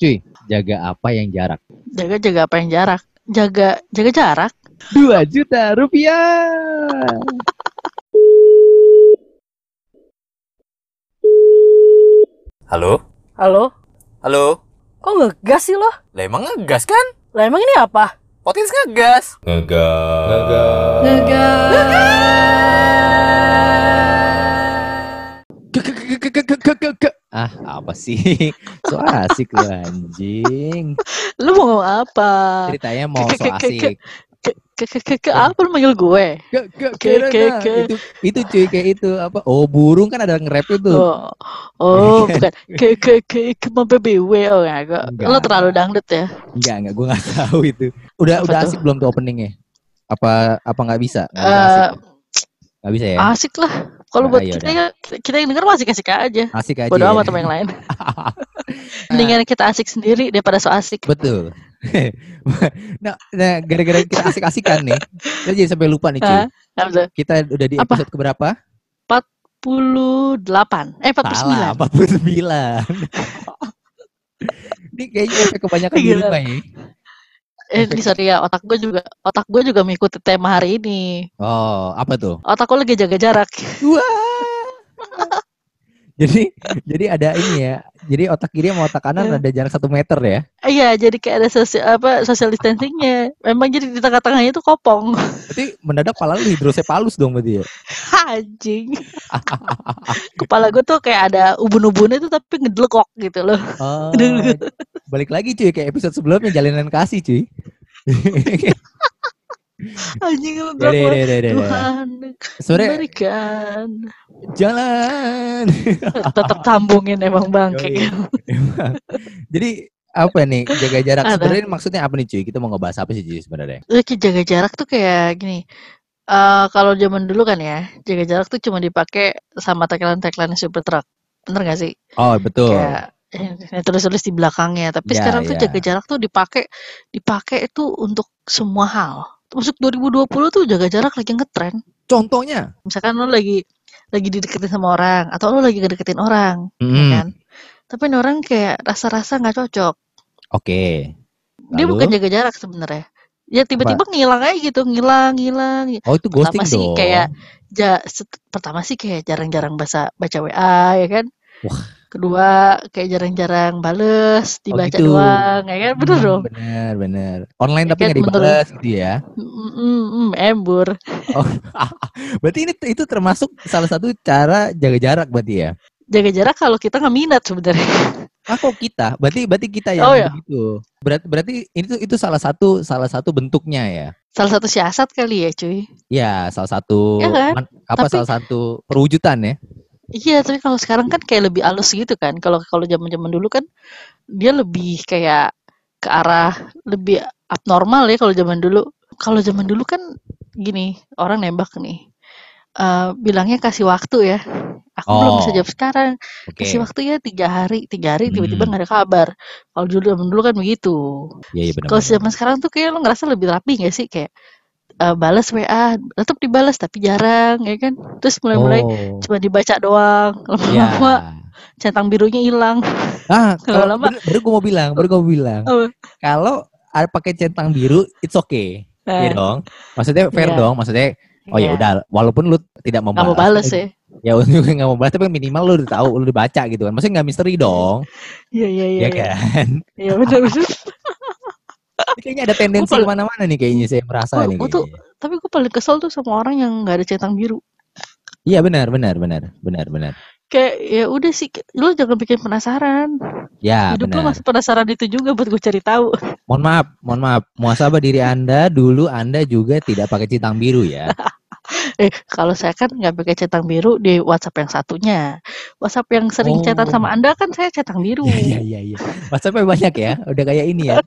Cuy, jaga apa yang jarak? Jaga jaga apa yang jarak? Jaga jaga jarak. 2 juta rupiah. Halo? Halo? Halo? Kok ngegas sih lo? Lah emang ngegas kan? Lah emang ini apa? Podcast ngegas. Ngegas. Ke- ke- ke- Ah, apa sih? So asik lu anjing. Lu mau ngomong apa? Ceritanya mau so asik. Ke ke ke, ke, apa lu manggil gue? Ke, ke, Ke- ke- ke. Itu, itu cuy kayak itu apa? Oh burung kan ada nge-rap itu. Oh, oh bukan ke ke ke ke mau BBW oh ya gak. Enggak. Lo terlalu dangdut ya. Enggak enggak, gue nggak tahu itu. Udah Apa udah tuh? asik belum tuh openingnya? Apa apa nggak bisa? Nggak bisa Eh, asik. Bisa ya? Asik lah. Kalau Ah, buat iya kita ya, kita yang denger masih kasih aja. Asik aja. Bodo ya. amat sama yang lain. Mendingan kita asik sendiri daripada so asik. Betul. nah, nah gara-gara kita asik-asikan nih, kita jadi sampai lupa nih cuy. Apa? Kita udah di Apa? episode keberapa? 48. Eh 49. Salah, 49. Ini kayaknya efek kebanyakan di rumah ya. Eh, ini sorry ya, otak gue juga otak gue juga mengikuti tema hari ini. Oh, apa tuh? Otak gue lagi jaga jarak. Wah. Jadi jadi ada ini ya. Jadi otak kiri sama otak kanan Ya. ada jarak satu meter ya. Iya, jadi kayak ada sosial apa social distancingnya. Memang jadi di tengah-tengahnya itu kopong. Berarti mendadak pala lu hidrosepalus dong berarti ya. Anjing. Kepala gue tuh kayak ada ubun-ubunnya tuh tapi ngedelkok gitu loh. Oh, balik lagi cuy kayak episode sebelumnya jalinan kasih cuy. Anjing lu Ya, berapa? Tuhan Sebenarnya berikan. jalan. Tetap sambungin emang bangke. Emang. Jadi apa nih jaga jarak sebenarnya maksudnya apa nih cuy? Kita mau ngebahas apa sih cuy sebenarnya? Jaga jarak tuh kayak gini. eh kalau zaman dulu kan ya, jaga jarak tuh cuma dipakai sama tagline-tagline super truck. Bener gak sih? Oh betul. Kayak yang tulis-tulis di belakangnya. Tapi Ya, sekarang tuh ya. jaga jarak tuh dipakai dipakai itu untuk semua hal. Masuk 2020 tuh jaga jarak lagi ngetren. Contohnya. Misalkan lo lagi lagi dideketin sama orang atau lo lagi ngedeketin orang, ya Mm, kan? Tapi ini orang kayak rasa-rasa nggak cocok. Oke. Dia Lalu? bukan jaga jarak sebenarnya. Ya tiba-tiba ngilang aja gitu, ngilang, ngilang. Oh itu ghosting Pertama sih dong. kayak ja, set- pertama sih kayak jarang-jarang baca baca WA ya kan. Wah. Kedua kayak jarang-jarang bales, Oh, dibaca gitu. doang, ya kan? Bener Hmm, dong. Bener bener. Online Ya tapi kan, nggak menurut- dibalas gitu ya. Mm, mm, mm, embur. Berarti ini itu termasuk salah satu cara jaga jarak berarti ya. Jaga jarak kalau kita nggak minat sebenarnya. Ah kok kita? Berarti berarti kita yang Oh, ya. begitu. Berarti berarti itu itu salah satu salah satu bentuknya ya. Salah satu siasat kali ya, cuy. Ya, salah satu Ya kan? apa Tapi- salah satu perwujudan ya. Iya, tapi kalau sekarang kan kayak lebih halus gitu kan. Kalau kalau zaman-zaman dulu kan dia lebih kayak ke arah lebih abnormal ya kalau zaman dulu. Kalau zaman dulu kan gini, orang nembak nih. eh bilangnya kasih waktu ya. Aku belum bisa Oh. jawab sekarang. Oke. Kasih waktu ya tiga hari, tiga hari tiba-tiba Hmm. nggak ada kabar. Kalau dulu zaman dulu kan begitu. Iya, iya. Kalau zaman sekarang tuh kayak lo ngerasa lebih rapi gak sih kayak eh, balas WA, tetap dibalas tapi jarang ya kan. Terus mulai-mulai Oh. cuma dibaca doang. Ya. Lama-lama centang birunya hilang. Ah, kalau Lama-lama- baru, gue mau bilang, baru gue mau bilang. Apa? Kalau ada pakai centang biru, it's okay. Iya Eh, dong. Maksudnya fair Iya. dong. Maksudnya, oh ya iya. udah, walaupun lu tidak mau membalas. balas ya. Ya untuk nggak mau balas, tapi minimal lu udah tahu, lu udah baca gitu kan. Maksudnya nggak misteri dong, Iya iya iya. ya iya. kan? Iya benar benar. Kayaknya ada tendensi paling- ke mana-mana nih kayaknya saya merasa Gua- nih. gua tuh-. Tapi gue paling kesel tuh sama orang yang nggak ada centang biru. Iya benar, benar, benar, benar, benar. Kayak ya udah sih, lu jangan bikin penasaran. Ya Hidup lu benar. masih penasaran itu juga buat gue cari tahu. Mohon maaf, mohon maaf. Muasabah diri anda dulu anda juga tidak pakai centang biru ya. Eh, kalau saya kan nggak pakai centang biru di WhatsApp yang satunya. WhatsApp yang sering Oh. sama Anda kan saya centang biru. Iya iya iya. WhatsAppnya banyak ya. Udah kayak ini ya.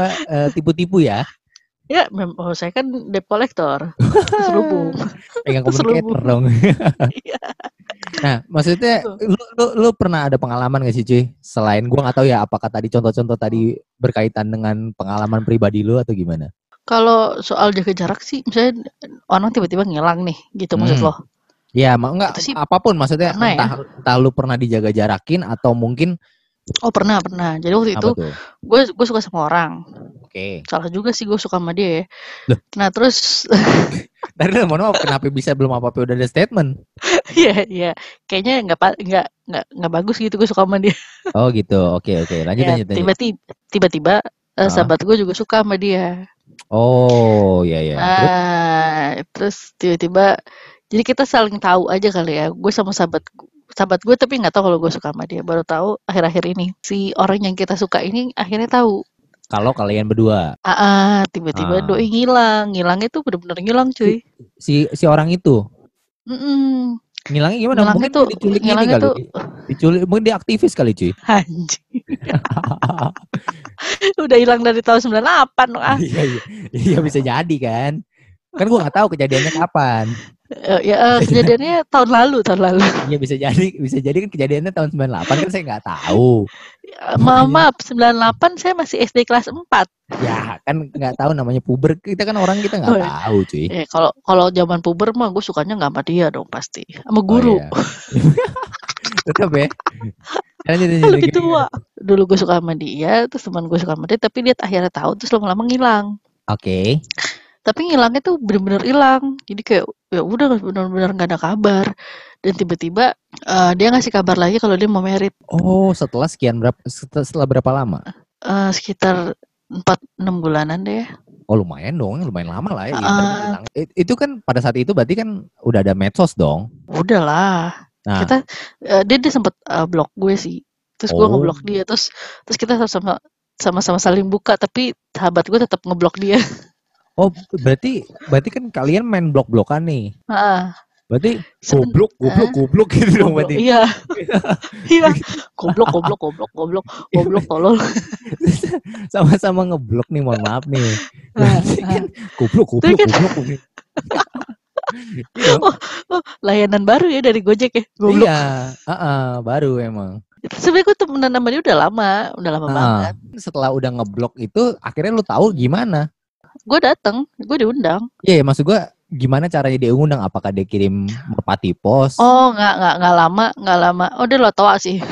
Apa eh, tipu-tipu ya? Ya, mem- oh, saya kan debt collector. Terselubung. Pegang communicator dong. Iya. nah, maksudnya lu, lu lu pernah ada pengalaman gak sih cuy? Selain gua nggak tahu ya apakah tadi contoh-contoh tadi berkaitan dengan pengalaman pribadi lu atau gimana? Kalau soal jaga jarak sih, misalnya orang tiba-tiba ngilang nih, gitu maksud Hmm. lo. Ya, ma- enggak sih apa pun maksudnya ya. entah entah lu pernah dijaga jarakin atau mungkin Oh pernah pernah. Jadi waktu itu Apa tuh? gue gue suka sama orang. Oke. Salah juga sih gue suka sama dia ya. Loh. Nah terus Tadi lu mohon maaf kenapa bisa belum apa-apa udah ada statement? Iya, iya. Kayaknya nggak pa- nggak nggak nggak bagus gitu gue suka sama dia. Oh gitu. Oke oke. Lanjut Ya, lanjut lanjut. tiba-tiba tiba-tiba eh, Ah. sahabat gue juga suka sama dia. Oh ya ya. Terus? Ah, terus tiba-tiba jadi kita saling tahu aja kali ya. Gue sama sahabat sahabat gue tapi nggak tahu kalau gue suka sama dia. Baru tahu akhir-akhir ini. Si orang yang kita suka ini akhirnya tahu. Kalau kalian berdua, Ah, ah, tiba-tiba Ah. doi ngilang. Ngilangnya tuh bener-bener ngilang cuy. si si orang itu Mm-mm. ngilangnya gimana? Ngilangnya mungkin tuh, diculik ini kali. tuh, Diculik, mungkin dia aktivis kali cuy. anjing. Udah hilang dari tahun 98 dong ah. Iya iya. Iya bisa jadi kan. Kan gua nggak tahu kejadiannya kapan. Eh, ya eh, kejadiannya tahun lalu, tahun lalu. Iya bisa jadi bisa jadi kan kejadiannya tahun 98 kan saya nggak tahu. Eh, Maaf, maaf, 98 saya masih SD kelas 4. Ya kan nggak tahu namanya puber kita kan orang kita nggak Oh, iya. tahu cuy. Eh, kalau kalau zaman puber mah gue sukanya nggak sama dia dong pasti. Sama Oh, guru. iya. Tetap ya. Lebih tua. Dulu gue suka sama dia, terus teman gue suka sama dia, tapi dia akhirnya tahu terus lama-lama ngilang. Oke. Tapi ngilangnya tuh bener-bener hilang. Jadi kayak ya udah bener-bener nggak ada kabar. Dan tiba-tiba eh, dia ngasih kabar lagi kalau dia mau merit Oh, setelah sekian berapa setelah, setelah berapa lama? Eh, sekitar 4 6 bulanan deh. Oh, lumayan dong, lumayan lama lah ya. Hilang. It- Itu kan pada saat itu berarti kan udah ada medsos dong. Udahlah. Nah, Kita eh, dia dia sempet eh, blok gue sih. Terus gue Oh. ngeblok dia terus terus kita sama sama-sama saling buka tapi sahabat gue tetap ngeblok dia. oh berarti berarti kan kalian main blok-blokan nih. Ah, Berarti goblok, goblok, Hah? goblok gitu dong goblok. berarti. Iya. Iya. Goblok, goblok, goblok, goblok, goblok tolol. Sama-sama ngeblok nih, mohon maaf nih. Ah, Berarti ah. kan goblok, goblok, kan- goblok. goblok. Iya dong. Oh, layanan baru ya dari Gojek ya. Goblok. Iya, ah-ah, baru emang. Sebenarnya gue temenan sama dia udah lama, udah lama Ah. banget. Setelah udah ngeblok itu, akhirnya lu tahu gimana? Gue dateng, gue diundang. Iya, maksud gua gimana caranya dia undang? Apakah dia kirim merpati pos? Oh, nggak nggak nggak lama, nggak lama. Oh, dia lo tua sih.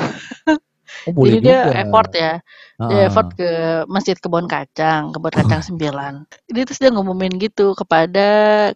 Oh, boleh Jadi dia juga. effort ya. Dia Ah. effort ke Masjid Kebon Kacang, Kebon Kacang 9. Jadi terus dia ngumumin gitu kepada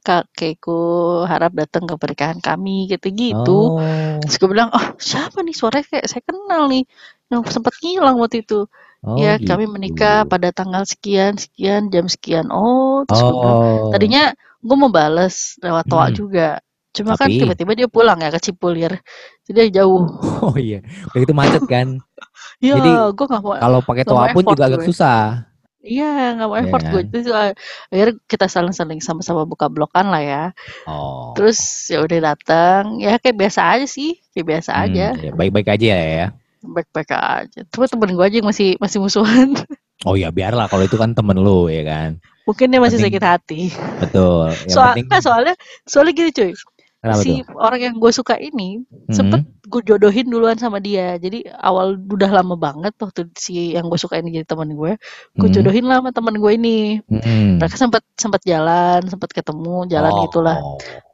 kakekku harap datang ke pernikahan kami gitu-gitu. Oh. Terus gue bilang, oh siapa nih suaranya kayak saya kenal nih. Yang sempat ngilang waktu itu. Oh, ya kami gitu. menikah pada tanggal sekian, sekian, jam sekian. Oh, terus gue Oh. tadinya gue mau bales lewat toa Hmm. juga. Cuma kan Tapi- tiba-tiba dia pulang ya ke Cipulir. Jadi dia jauh. Oh iya, udah gitu macet kan. Ya, Jadi, gue gak mau Kalau pakai toa pun juga agak gue. susah. Iya, nggak mau Iya effort gue. kan? Terus uh, akhirnya kita saling-saling sama-sama buka blokan lah ya. Oh. Terus ya udah datang, ya kayak biasa aja sih, kayak biasa Hmm, aja, ya, baik-baik aja ya. Baik-baik aja. Cuma temen gue aja yang masih masih musuhan. Oh ya biarlah kalau itu kan temen lu ya kan. Mungkin dia masih Penting- sakit hati. Betul. Yang Soal, penting nggak, soalnya, soalnya gini cuy, kenapa si tuh? orang yang gue suka ini Hmm. sempet gue jodohin duluan sama dia. Jadi awal udah lama banget waktu si yang gue suka ini jadi teman gue, gue Hmm. jodohin lah sama teman gue ini. Hmm. Mereka sempat sempat jalan, sempat ketemu, jalan Oh, gitulah.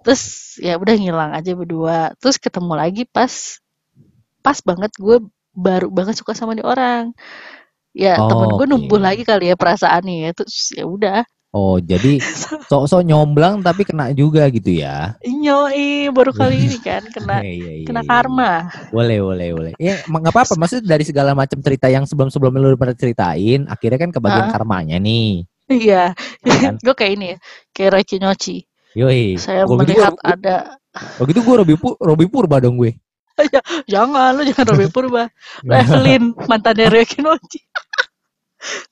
terus ya udah ngilang aja berdua terus ketemu lagi pas pas banget gue baru banget suka sama dia orang ya Oh, temen gue oke. numbuh lagi kali ya perasaannya ya terus ya udah Oh, jadi sok-sok nyomblang tapi kena juga gitu ya. nyoi baru kali ini kan kena Iya, iya, iya, kena iya. karma Boleh, boleh, boleh. Ya, nggak apa-apa. Maksudnya dari segala macam cerita yang sebelum-sebelumnya lu pernah ceritain, akhirnya kan kebagian Ah. karmanya nih. iya Kan? gue kayak ini ya kayak Rocky Nyochi Yoi. saya Kalau gitu melihat gua, ada begitu gue Robi, Pu- Robi Purba dong gue. Jangan lu jangan Robby Purba Lu Evelyn mantannya Nyochi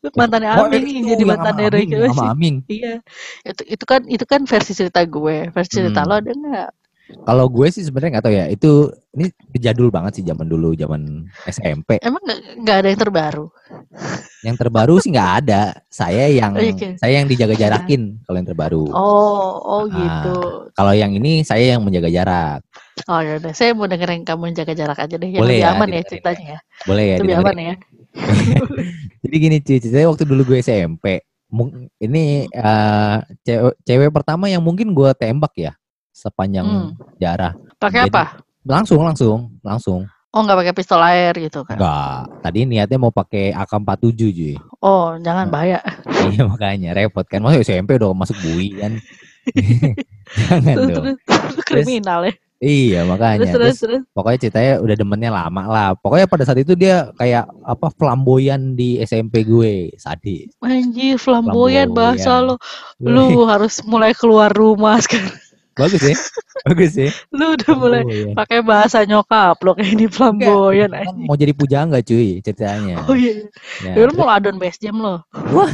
Lu mantannya Oh, Amin itu nih jadi mantannya yang Nyochi sama Amin. Iya, itu itu kan itu kan versi cerita gue. Versi cerita Hmm. lo ada nggak? Kalau gue sih sebenarnya nggak tahu ya. Itu ini jadul banget sih zaman dulu, zaman SMP. Emang nggak ada yang terbaru? Yang terbaru sih nggak ada. Saya yang Oh, iya, saya yang dijaga jarakin kalau yang terbaru. Oh, oh Ah. gitu. Kalau yang ini saya yang menjaga jarak. Oh ya udah, saya mau dengerin kamu jaga jarak aja deh. Yang Boleh lebih ya, aman ya ceritanya ya. Boleh ya Lebih aman ya. Jadi gini cuy, ceritanya waktu dulu gue SMP. Ini eh, cewek, cewek pertama yang mungkin gue tembak ya sepanjang Hmm. jarah. Pakai apa? Langsung, langsung, langsung. Oh nggak pakai pistol air gitu kan? Enggak. Tadi niatnya mau pakai AK47 cuy. Oh jangan bahaya. iya makanya repot kan. Masa SMP udah masuk bui kan. Jangan Terus, dong. terus, terus kriminal ya. Iya makanya. Terus terus Terus, pokoknya ceritanya udah demennya lama lah. Pokoknya pada saat itu dia kayak apa flamboyan di SMP gue, sadis. Anjir flamboyan bahasa lo. Flamboyan. Lu harus mulai keluar rumah sekarang. Bagus ya? Bagus ya? Lu udah mulai Flamboyan. pakai bahasa nyokap lo kayak ini flamboyan Kan mau jadi pujangga cuy ceritanya. Oh iya. Ya, Ya, lu mau adon base jam lo. Wah,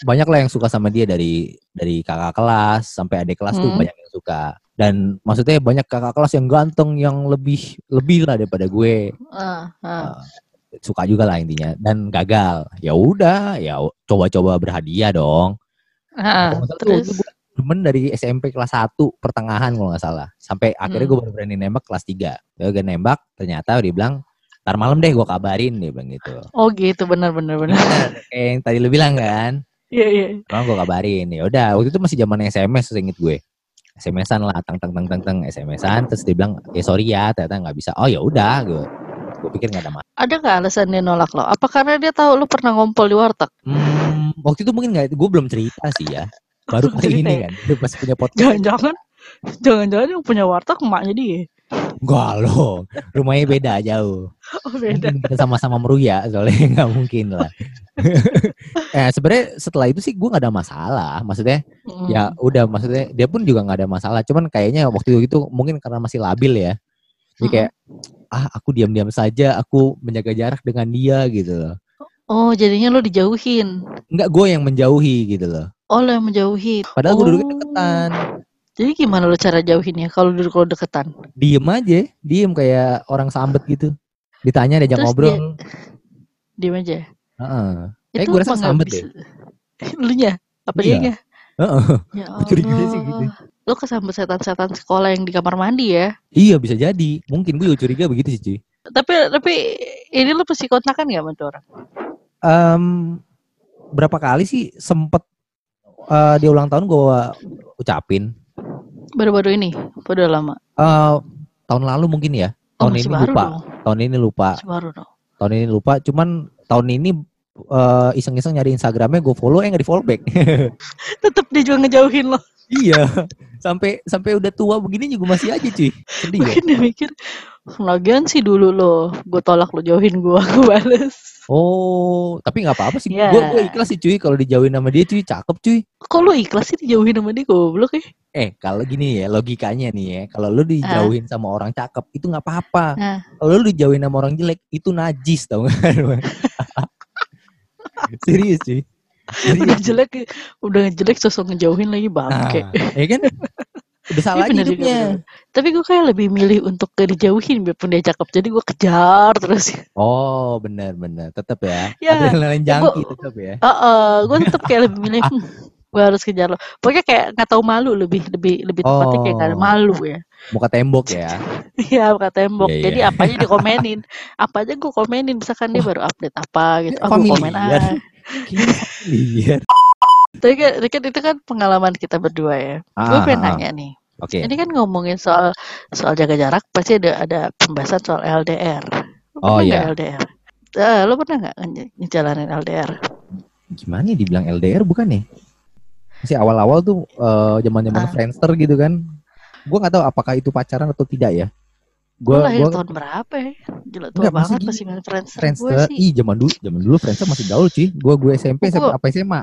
banyak lah yang suka sama dia dari dari kakak kelas sampai adik kelas tuh Hmm. banyak yang suka. Dan maksudnya banyak kakak kelas yang ganteng yang lebih lebih lah daripada gue. Ah, ah. Eh, suka juga lah intinya dan gagal. Ya udah, ya coba-coba berhadiah dong. Ah, salah tuh, terus gue demen dari SMP kelas 1 pertengahan kalau nggak salah. Sampai akhirnya Hmm. gue baru berani nembak kelas 3. Gue nembak, ternyata dia bilang, ntar malam deh gue kabarin, dia bilang gitu. oh gitu benar benar benar. Kayak yang tadi lu bilang kan. Iya iya. Malam gue kabarin. Ya udah, waktu itu masih zaman SMS seinget gue. SMS-an lah, tang tang tang tang tang SMS-an terus dia bilang, "Ya sorry ya, ternyata nggak bisa." Oh ya udah, gue gue pikir nggak ada masalah. Ada nggak alasan dia nolak lo? Apa karena dia tahu lu pernah ngompol di warteg? Hmm, waktu itu mungkin nggak, gue belum cerita sih ya. Baru kali ini ya? kan, baru pas punya podcast. Jangan-jangan jangan-jangan yang punya warteg emaknya dia. Enggak loh, rumahnya beda jauh. Oh beda. Mungkin kita sama-sama meruya, soalnya nggak mungkin lah. Eh sebenarnya setelah itu sih gue nggak ada masalah. Maksudnya Mm. ya udah, maksudnya dia pun juga nggak ada masalah. Cuman kayaknya waktu itu mungkin karena masih labil ya. Jadi kayak ah aku diam-diam saja, aku menjaga jarak dengan dia gitu loh. Oh jadinya lo dijauhin. Enggak gue yang menjauhi gitu loh. Oh lo yang menjauhi. Padahal gue dulu Oh. deketan. Jadi gimana lo cara jauhinnya kalau dulu kalau deketan? Diem aja, diem kayak orang sambet gitu. Ditanya diajak Terus ngobrol. dia- Diam aja. Heeh. Eh, Itu gua rasa emang nggak sambet bisa- Lu nya? Apa Iya. dia nya? Heeh. Ya curiganya sih gitu. Allah. Lo kesambet setan-setan sekolah yang di kamar mandi ya? Iya bisa jadi. Mungkin gue curiga begitu sih cuy. Tapi tapi ini lo pasti kontakan gak sama tuh orang? Em, berapa kali sih sempet eh, dia ulang tahun gue ucapin. Baru-baru ini? Apa Udah lama? Eh, tahun lalu mungkin ya. Oh Tahun masih ini lupa. dong. Tahun ini lupa. Masih baru dong. Tahun ini lupa. Cuman tahun ini eh, iseng-iseng nyari Instagramnya gue follow eh nggak di follow back. Tetep dia juga ngejauhin lo. iya. Sampai sampai udah tua begini juga masih aja cuy. Sedih ya. Mungkin dia mikir, lagian sih dulu lo, gue tolak lo jauhin gue, gue bales. Oh, tapi nggak apa-apa sih. Iya. Gue gue ikhlas sih cuy kalau dijauhin sama dia cuy, cakep cuy. Kok lo ikhlas sih dijauhin sama dia goblok ya? Eh, kalau gini ya logikanya nih ya, kalau lu dijauhin sama orang cakep itu nggak apa-apa. Ah. Kalau lu dijauhin sama orang jelek itu najis tau gak? Serius cuy. Serius. Udah jelek, udah jelek sosok ngejauhin lagi Nah, bangke. ya kan? Udah salah Iya, bener juga, hidupnya. bener. Tapi gue kayak lebih milih untuk gak dijauhin biarpun dia cakep. Jadi gue kejar terus. Oh, benar-benar. Tetap ya. Ya, Adrenalin ya, jangki gua- tetap ya. Heeh, gue tetap kayak lebih milih hmm, gue harus kejar lo. Pokoknya kayak nggak tahu malu lebih lebih lebih tepatnya kayak nggak Oh. malu ya. Muka tembok ya. Iya buka tembok. Iya, Jadi iya. apa aja dikomenin. apa aja gue komenin. Misalkan dia baru update apa gitu. Ya, Ah gue komen aja. Iya. Tapi kan, kan itu kan pengalaman kita berdua ya. gue Ah, pengen ah, ah. nanya nih. Oke. Ini kan ngomongin soal soal jaga jarak pasti ada ada pembahasan soal LDR. Lo Oh, iya. nggak LDR? Eh, lo pernah nggak nge- ngejalanin LDR? Gimana ya dibilang LDR bukan ya? Masih awal-awal tuh eh, zaman-zaman Ah. Friendster gitu kan. Gua nggak tahu apakah itu pacaran atau tidak ya. Gua lahir gua tahun berapa ya? Gila tua Enggak, banget masih main Friends. Gue Friendster, sih. ih zaman dulu, zaman dulu Friendster masih gaul cuy. Gua gue SMP Oh, gua- apa SMA?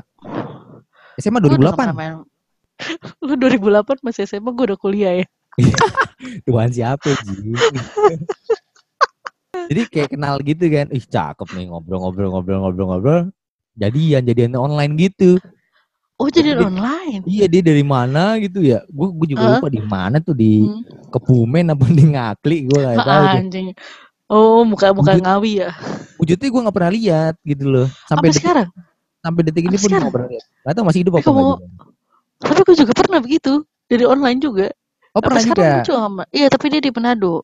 SMA Lo udah 2008. pernah main. Lu 2008 masih SMA gue udah kuliah ya. Tuhan siapa Ji? Jadi kayak kenal gitu kan. Ih cakep nih ngobrol-ngobrol-ngobrol-ngobrol-ngobrol. Jadian, jadian online gitu. Oh jadi Dia- online. Iya dia dari mana gitu ya? Gue gue juga Hah? lupa di mana tuh di Hmm. Kebumen apa di Ngakli gue nggak tahu. Ah, anjing. Oh muka muka Wujud- ngawi ya. Wujudnya gue nggak pernah lihat gitu loh. Sampai detik, sekarang? sampai detik ini Apa pun nggak pernah lihat. Gak tahu masih hidup Tapi apa kamu- nggak juga. Tapi gue juga pernah begitu dari online juga. Oh pernah Sampai juga. sekarang sama. Iya tapi dia di Manado.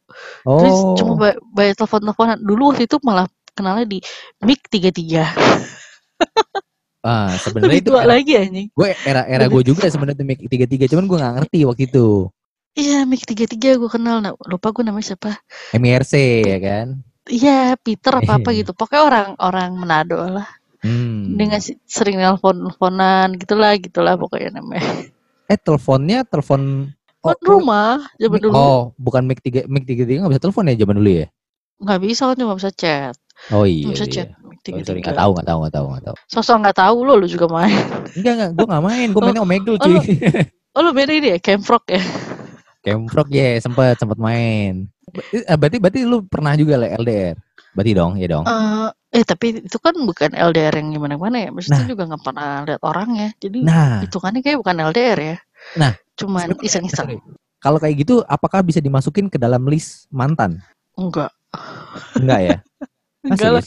Terus Oh. cuma bay- bayar telepon-teleponan. Dulu waktu itu malah kenalnya di Mic 33. Ah sebenarnya itu tua era, lagi anjing. gue era era gue juga sebenarnya Mic tiga tiga cuman gue nggak ngerti waktu itu. Iya, Mik 33 gue kenal. Nah, lupa gue namanya siapa. MIRC ya kan? Iya, Peter apa apa gitu. Pokoknya orang-orang Manado lah. Hmm. Dia ngasih sering nelpon-nelponan gitulah, gitulah pokoknya namanya. Eh teleponnya telepon Telepon rumah zaman Mic- dulu. Oh, bukan mic 3 mic 33 nggak bisa telepon ya zaman dulu ya? Nggak bisa kan cuma bisa chat. Oh Cuma iya. bisa iya. chat. Mik Sorry, 33. nggak tahu, nggak tahu, nggak tahu, nggak tahu. Sosok nggak tahu lo, lu juga main. Enggak, enggak, gue nggak main, gue Oh, mainnya Omegle oh, cuy. lu- Oh lu beda ini ya, Camfrog ya? Camfrog ya, sempet, sempet main. Eh, Berarti, berarti lu pernah juga lah LDR? Berarti dong, ya dong. Eh, eh tapi itu kan bukan LDR yang gimana-gimana ya. Maksudnya Nah. juga nggak pernah lihat orangnya. Jadi Nah, hitungannya kayak bukan LDR ya. Nah. Cuman iseng-iseng. kalau kayak gitu, apakah bisa dimasukin ke dalam list mantan? Enggak. Enggak ya? Ah, Enggak lah.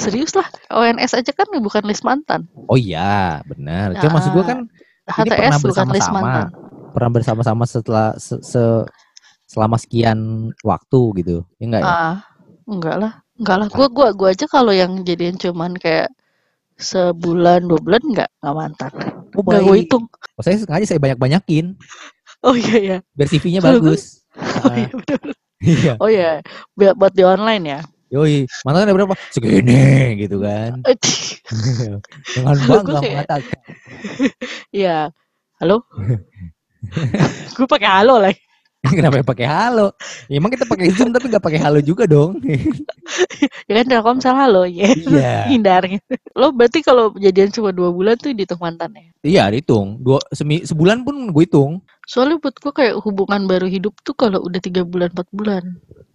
Serius lah. ONS aja kan bukan list mantan. Oh iya, benar. Cuma maksud gue kan HTS pernah bukan list bersama-sama. mantan. pernah bersama-sama setelah se- se- selama sekian waktu gitu. Ya enggak ya? Ah, enggak lah. Enggak lah. Gua gua gua aja kalau yang jadian cuman kayak sebulan dua bulan enggak enggak mantan. Oh, Enggak gue hitung. Oh, saya sengaja saya banyak-banyakin Oh iya ya. biar CV-nya gue- bagus. Oh iya bener. Iya. Oh iya. Buat di online ya. Yoi, mantan ada berapa? Segini gitu kan. Dengan bangga kayak- mengatakan. Iya. Halo? gue pakai halo lah. Kenapa pakai halo? Ya, emang kita pakai Zoom tapi nggak pakai halo juga dong. Ya kan Telkomsel halo ya. Iya. Hindar gitu. Lo berarti kalau jadian cuma dua bulan tuh dihitung mantan ya? Iya, dihitung. Dua semi, sebulan pun gue hitung. Soalnya buat gue kayak hubungan baru hidup tuh kalau udah tiga bulan empat bulan.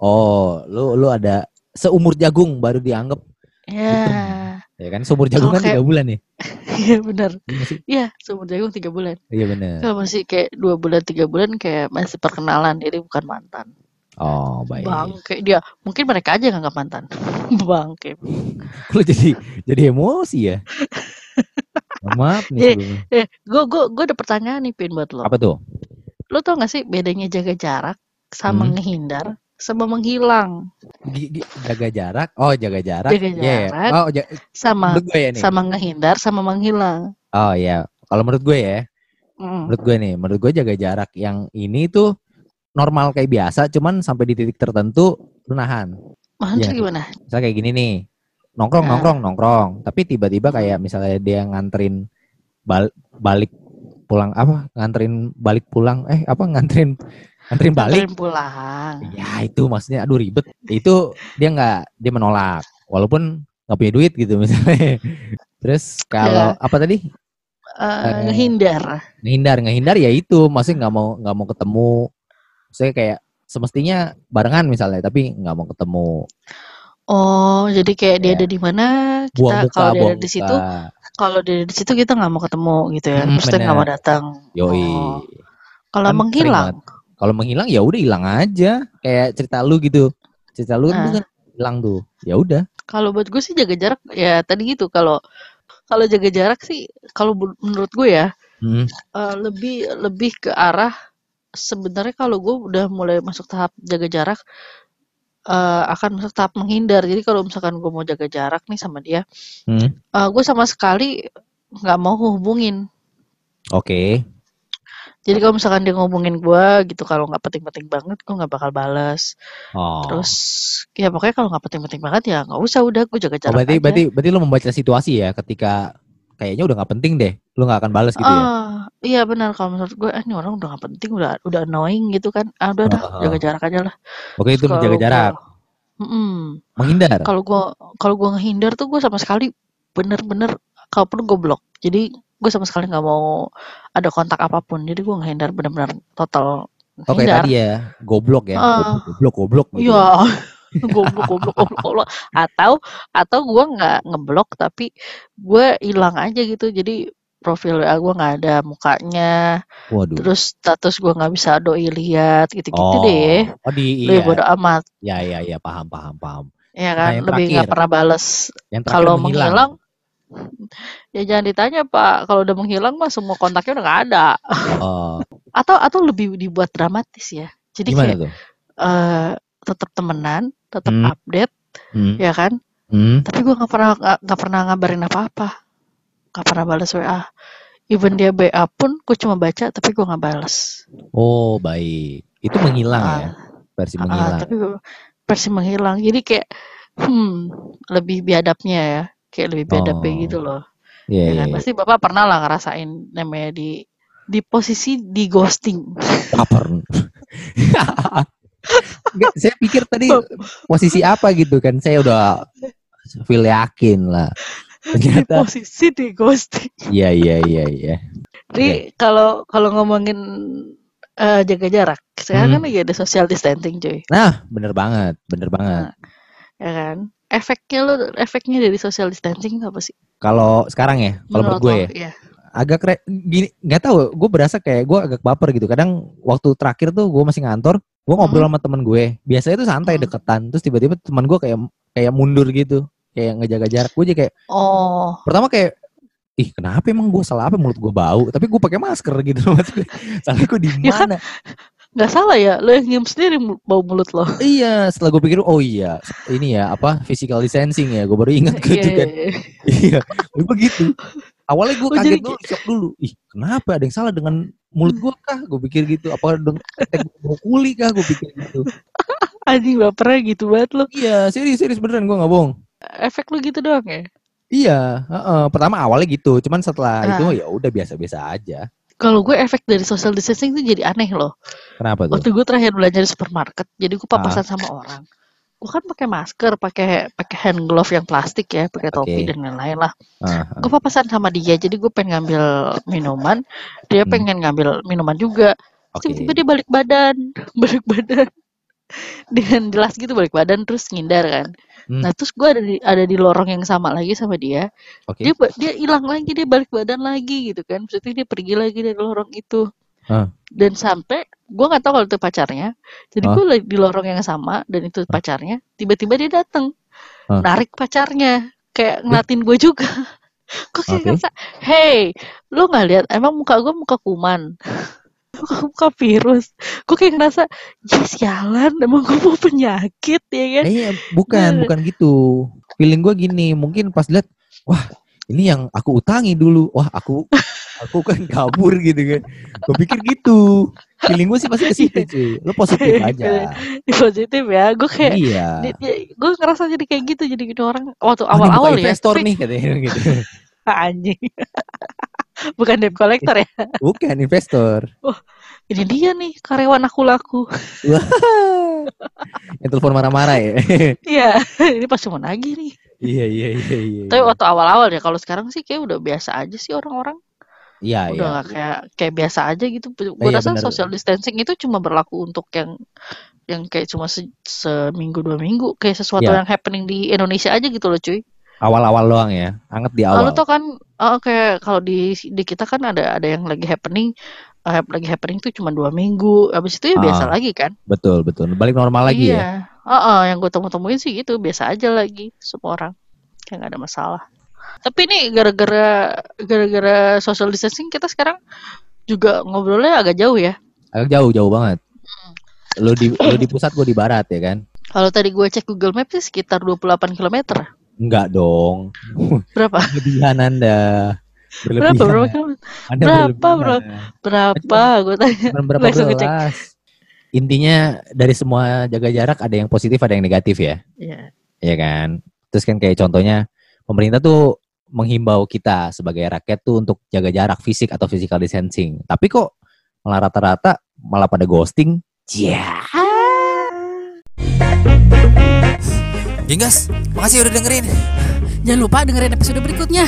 Oh, lu lu ada seumur jagung baru dianggap Ya, ya kan seumur jagung Kalau kan tiga bulan nih. iya benar. Iya? Iya, seumur jagung tiga bulan. Iya benar. Kalau masih kayak dua bulan tiga bulan kayak masih perkenalan, jadi bukan mantan. Oh, baik. Bangke dia, mungkin mereka aja nggak mantan. Bangke. Lu jadi jadi emosi ya. Maaf nih sebelumnya. Eh, gue gue gue ada pertanyaan nih pin buat lo. Apa tuh? Lo tau gak sih bedanya jaga jarak sama Hmm. ngehindar sama menghilang gi- Jaga jarak. Oh, jaga jarak. Jaga Iya. jarak. Oh, ja- sama gue ya nih. sama ngehindar sama menghilang. Oh iya. Kalau menurut gue ya, Mm. menurut gue nih, menurut gue jaga jarak yang ini tuh normal kayak biasa, cuman sampai di titik tertentu lu nahan. Maksudnya Iya. gimana? Misalnya kayak gini nih, nongkrong, Ah. nongkrong, nongkrong. Tapi tiba-tiba kayak misalnya dia nganterin bal- balik pulang apa? Nganterin balik pulang, eh apa nganterin nganterin balik? Anterin pulang. Ya itu maksudnya, aduh ribet. Itu dia nggak, dia menolak, walaupun nggak punya duit gitu misalnya. Terus kalau apa tadi? Eh, ngehindar. ngehindar ngehindar ya itu maksudnya nggak mau nggak mau ketemu saya kayak semestinya barengan misalnya tapi nggak mau ketemu Oh, jadi kayak dia Ya. ada di mana, buang kita kalau dia ada di situ, kalau dia ada di situ kita nggak mau ketemu gitu ya. Mm, Maksudnya nggak mau datang. yoi Oh. Kalau Kan menghilang, kalau menghilang ya udah hilang aja kayak cerita lu gitu cerita lu kan Ah. kan hilang tuh ya udah kalau buat gue sih jaga jarak ya tadi gitu. Kalau kalau jaga jarak sih, kalau menurut gue ya Hmm. eh, lebih lebih ke arah sebenarnya kalau gue udah mulai masuk tahap jaga jarak eh, akan masuk tahap menghindar. Jadi kalau misalkan gue mau jaga jarak nih sama dia, Hmm. eh, gue sama sekali nggak mau hubungin. oke Jadi kalau misalkan dia ngomongin gue gitu, kalau nggak penting-penting banget, gue nggak bakal balas. oh Terus ya pokoknya kalau nggak penting-penting banget ya nggak usah udah gue jaga Oh, jarak berarti aja. berarti berarti lu membaca situasi ya ketika kayaknya udah nggak penting deh lu nggak akan balas gitu ya Ah, iya benar kalau menurut gue, ah, ini orang udah nggak penting, udah udah annoying gitu kan. Ah, udah dah, Oh. jaga jarak aja lah. oke itu menjaga gua- jarak Mm-mm. menghindar Kalau gue kalau gue ngehindar tuh gue sama sekali bener-bener kalaupun gue blok. Jadi gue sama sekali nggak mau ada kontak apa pun. Jadi gue ngehindar bener-bener total oke ngehindar. tadi ya goblok ya Ah. goblok goblok gitu. Iya. goblok goblok goblok goblok atau atau gue nggak ngeblok tapi gue hilang aja gitu jadi profil WA gue nggak ada mukanya waduh terus status gue nggak bisa doi lihat gitu-gitu oh deh oh di lebih iya bodo amat ya ya ya paham paham paham ya Nah, kan yang lebih nggak pernah terakhir kalau menghilang ya jangan ditanya pak. Kalau udah menghilang mah semua kontaknya udah nggak ada. Oh. Atau atau lebih dibuat dramatis ya. Jadi gimana kayak tuh? eh tetap temenan tetap Hmm. update hmm. ya kan? Hmm. tapi gue nggak pernah nggak pernah ngabarin apa apa nggak pernah balas WA even dia BA pun gue cuma baca tapi gue nggak balas Oh, baik. Itu menghilang ya, Ah, versi ah, menghilang. tapi gue versi menghilang. Jadi kayak hmm lebih biadabnya ya kayak lebih biadabnya Oh. gitu loh Iya, ya iya, kan iya. pasti bapak pernah lah ngerasain namanya di di posisi di ghosting Baper. Nggak, saya pikir tadi posisi apa gitu kan. Saya udah feel yakin lah. di Ternyata posisi di ghosting iya iya iya iya. Jadi kalau kalau ngomongin eh, jaga jarak, sekarang Hmm. kan lagi ada social distancing, cuy, Nah, bener banget, bener banget. ya kan? Efeknya lo, efeknya dari social distancing apa sih? Kalau sekarang ya, kalau menurut gue ya, Iya. agak kre, gini, nggak tahu, gue berasa kayak gue agak baper gitu. Kadang waktu terakhir tuh gue masih ngantor, gue ngobrol sama temen gue. Biasanya tuh santai Hmm. deketan, terus tiba-tiba teman gue kayak kayak mundur gitu, kayak ngejaga jarak. Gue jadi kayak Oh, pertama kayak ih kenapa emang gue salah apa mulut gue bau tapi gue pakai masker gitu maksudnya salah gue di Ya kan, mana nggak salah ya, lo yang nyium sendiri bau mulut lo. iya setelah gue pikir oh iya ini ya apa physical distancing ya gue baru ingat gitu Iya, kan iya, iya. iya begitu awalnya gue kaget dulu shock dulu ih kenapa ada yang salah dengan mulut gue kah gue pikir gitu apa dengan bau kuli kah gue pikir gitu Anjing bapernya gitu banget lo. iya serius serius beneran gue nggak bohong Efek lo gitu doang ya. iya heeh. pertama awalnya gitu cuman setelah Ah. itu ya udah biasa-biasa aja Kalau gue efek dari social distancing itu jadi aneh loh. kenapa tuh Waktu gue terakhir belanja di supermarket, jadi gue Ah. papasan sama orang. Gue kan pakai masker, pakai pakai hand glove yang plastik ya, pakai topi Oke. dan lain-lain lah. Ah, ah. gue papasan sama dia jadi gue pengen ngambil minuman dia Hmm. pengen ngambil minuman juga oke tiba-tiba dia balik badan balik badan dengan jelas gitu balik badan terus ngindar kan. Hmm. nah terus gue ada di ada di lorong yang sama lagi sama dia. Oke. Dia dia hilang lagi dia balik badan lagi gitu kan. Maksudnya dia pergi lagi dari lorong itu. Ah. dan sampai gue nggak tahu kalau itu pacarnya. Jadi Ah. gue lagi di lorong yang sama dan itu pacarnya tiba-tiba dia datang Ah. narik pacarnya. Kayak ngeliatin gue juga. Gue kayak ngerasa hey lu nggak lihat emang muka gue muka kuman muka, virus gue kayak ngerasa ya sialan emang gue mau penyakit ya kan Eh, iya, bukan, Bener. bukan gitu. Feeling gue gini, mungkin pas lihat, wah ini yang aku utangi dulu, wah aku aku kan kabur gitu kan. Gue pikir gitu. Feeling gue sih pasti ke situ cuy. Lo positif aja. positif ya gue kayak Iya. gue ngerasa jadi kayak gitu jadi gitu orang waktu Oh, awal-awal bukan ya investor nih katanya gitu. anjing bukan debt collector ya Bukan investor. ini dia nih karyawan aku laku yang telepon marah-marah ya. iya ini pasti mau nagih nih iya, iya, iya, iya. tapi waktu awal-awal ya kalau sekarang sih kayak udah biasa aja sih orang-orang Iya, udah iya. kayak kayak biasa aja gitu gue Iya, rasa bener. social distancing itu cuma berlaku untuk yang yang kayak cuma se- seminggu dua minggu kayak sesuatu Iya. yang happening di Indonesia aja gitu loh cuy Awal-awal doang ya. Anget di Lalu awal. tuh kan oh, kayak kalau di di kita kan ada ada yang lagi happening eh, lagi happening tuh cuma dua minggu habis itu ya biasa Ah. lagi kan Betul, betul. Balik normal lagi ya. iya Heeh, yang gue temu-temuin sih gitu biasa aja lagi semua orang kayak nggak ada masalah tapi ini gara-gara gara-gara social distancing kita sekarang juga ngobrolnya agak jauh ya Agak jauh, jauh banget. Lo di lo di pusat, gue di barat ya kan. kalau tadi gue cek Google Maps sih sekitar 28 km Enggak dong. berapa Berlebihan Anda. berapa Berlebihan. berapa kilometer? Anda Berapa, berlebihan. berapa gue tanya berapa Langsung. Intinya dari semua jaga jarak ada yang positif, ada yang negatif ya. Iya. Iya kan? Terus kan kayak contohnya pemerintah tuh menghimbau kita sebagai rakyat tuh untuk jaga jarak fisik atau physical distancing. Tapi kok malah rata-rata malah pada ghosting. Ya. Ya, Gingas, makasih udah dengerin. Jangan lupa dengerin episode berikutnya.